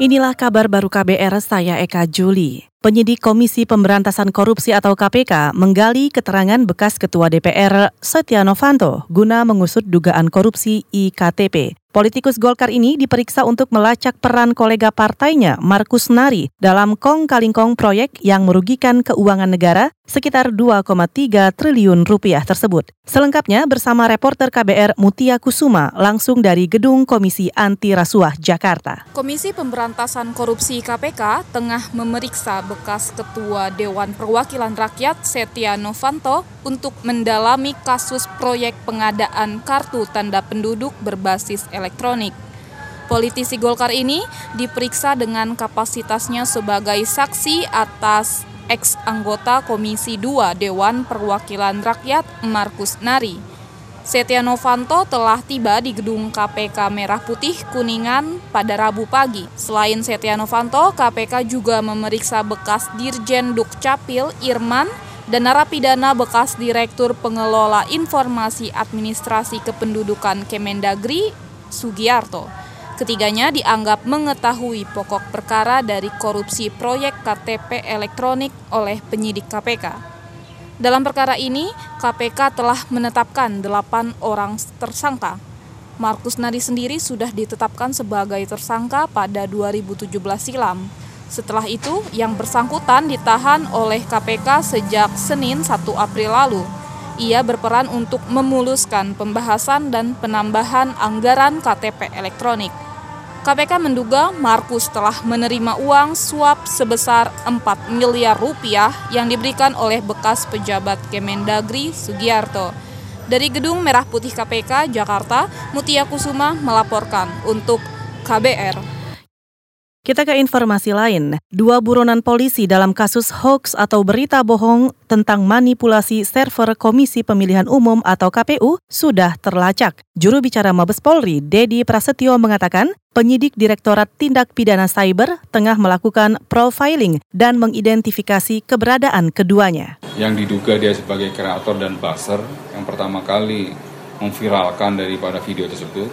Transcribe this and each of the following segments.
Inilah kabar baru KBR saya Eka Juli. Penyidik Komisi Pemberantasan Korupsi atau KPK menggali keterangan bekas Ketua DPR Setia Novanto guna mengusut dugaan korupsi IKTP. Politikus Golkar ini diperiksa untuk melacak peran kolega partainya Markus Nari dalam kong kalingkong proyek yang merugikan keuangan negara sekitar 2,3 triliun rupiah tersebut. Selengkapnya bersama reporter KBR Mutia Kusuma langsung dari Gedung Komisi Anti Rasuah Jakarta. Komisi Pemberantasan Korupsi KPK tengah memeriksa bekas Ketua Dewan Perwakilan Rakyat Setia Novanto untuk mendalami kasus proyek pengadaan kartu tanda penduduk berbasis elektronik. Politisi Golkar ini diperiksa dengan kapasitasnya sebagai saksi atas ex anggota Komisi 2 Dewan Perwakilan Rakyat Markus Nari Setia Novanto telah tiba di gedung KPK Merah Putih Kuningan pada Rabu pagi. Selain Setia Novanto, KPK juga memeriksa bekas Dirjen Dukcapil Irman dan narapidana bekas Direktur Pengelola Informasi Administrasi Kependudukan Kemendagri Sugiarto. Ketiganya dianggap mengetahui pokok perkara dari korupsi proyek KTP elektronik oleh penyidik KPK. Dalam perkara ini, KPK telah menetapkan delapan orang tersangka. Markus Nadi sendiri sudah ditetapkan sebagai tersangka pada 2017 silam. Setelah itu, yang bersangkutan ditahan oleh KPK sejak Senin 1 April lalu. Ia berperan untuk memuluskan pembahasan dan penambahan anggaran KTP elektronik. KPK menduga Markus telah menerima uang suap sebesar 4 miliar rupiah yang diberikan oleh bekas pejabat Kemendagri Sugiarto. Dari Gedung Merah Putih KPK Jakarta, Mutia Kusuma melaporkan untuk KBR. Kita ke informasi lain. Dua buronan polisi dalam kasus hoax atau berita bohong tentang manipulasi server Komisi Pemilihan Umum atau KPU sudah terlacak. Juru bicara Mabes Polri, Dedi Prasetyo mengatakan, penyidik Direktorat Tindak Pidana Cyber tengah melakukan profiling dan mengidentifikasi keberadaan keduanya. Yang diduga dia sebagai kreator dan buzzer yang pertama kali memviralkan daripada video tersebut,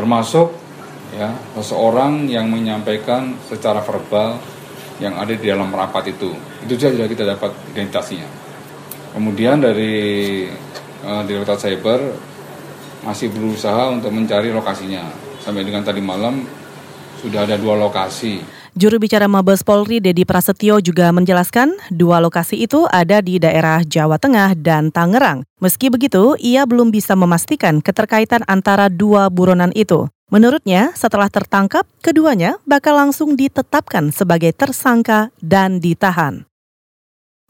termasuk ya seseorang yang menyampaikan secara verbal yang ada di dalam rapat itu. Itu saja kita dapat identitasnya. Kemudian dari uh, Direktorat Cyber masih berusaha untuk mencari lokasinya. Sampai dengan tadi malam sudah ada dua lokasi Juru bicara Mabes Polri Dedi Prasetyo juga menjelaskan dua lokasi itu ada di daerah Jawa Tengah dan Tangerang. Meski begitu, ia belum bisa memastikan keterkaitan antara dua buronan itu. Menurutnya, setelah tertangkap, keduanya bakal langsung ditetapkan sebagai tersangka dan ditahan.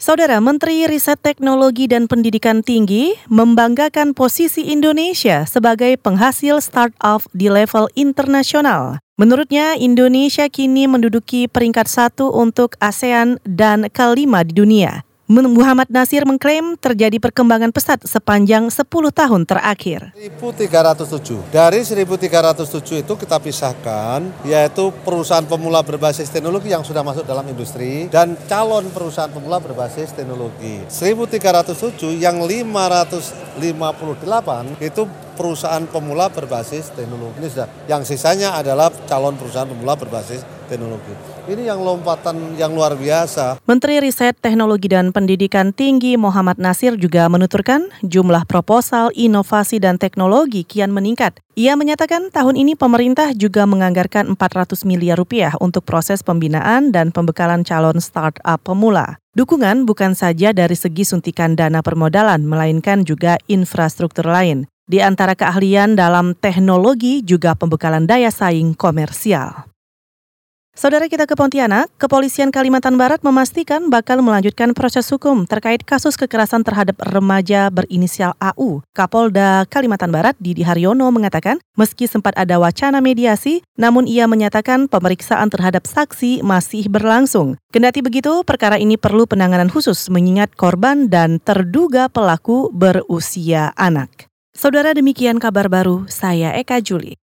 Saudara Menteri Riset Teknologi dan Pendidikan Tinggi membanggakan posisi Indonesia sebagai penghasil startup di level internasional. Menurutnya, Indonesia kini menduduki peringkat satu untuk ASEAN dan kelima di dunia. Muhammad Nasir mengklaim terjadi perkembangan pesat sepanjang 10 tahun terakhir. 1307. Dari 1307 itu kita pisahkan yaitu perusahaan pemula berbasis teknologi yang sudah masuk dalam industri dan calon perusahaan pemula berbasis teknologi. 1307 yang 558 itu perusahaan pemula berbasis teknologi. Ini sudah. Yang sisanya adalah calon perusahaan pemula berbasis teknologi. Ini yang lompatan yang luar biasa. Menteri Riset Teknologi dan Pendidikan Tinggi Muhammad Nasir juga menuturkan jumlah proposal inovasi dan teknologi kian meningkat. Ia menyatakan tahun ini pemerintah juga menganggarkan 400 miliar rupiah untuk proses pembinaan dan pembekalan calon startup pemula. Dukungan bukan saja dari segi suntikan dana permodalan, melainkan juga infrastruktur lain. Di antara keahlian dalam teknologi juga pembekalan daya saing komersial. Saudara kita ke Pontianak, Kepolisian Kalimantan Barat memastikan bakal melanjutkan proses hukum terkait kasus kekerasan terhadap remaja berinisial AU. Kapolda Kalimantan Barat Didi Haryono mengatakan, meski sempat ada wacana mediasi, namun ia menyatakan pemeriksaan terhadap saksi masih berlangsung. Kendati begitu, perkara ini perlu penanganan khusus mengingat korban dan terduga pelaku berusia anak. Saudara demikian kabar baru, saya Eka Juli.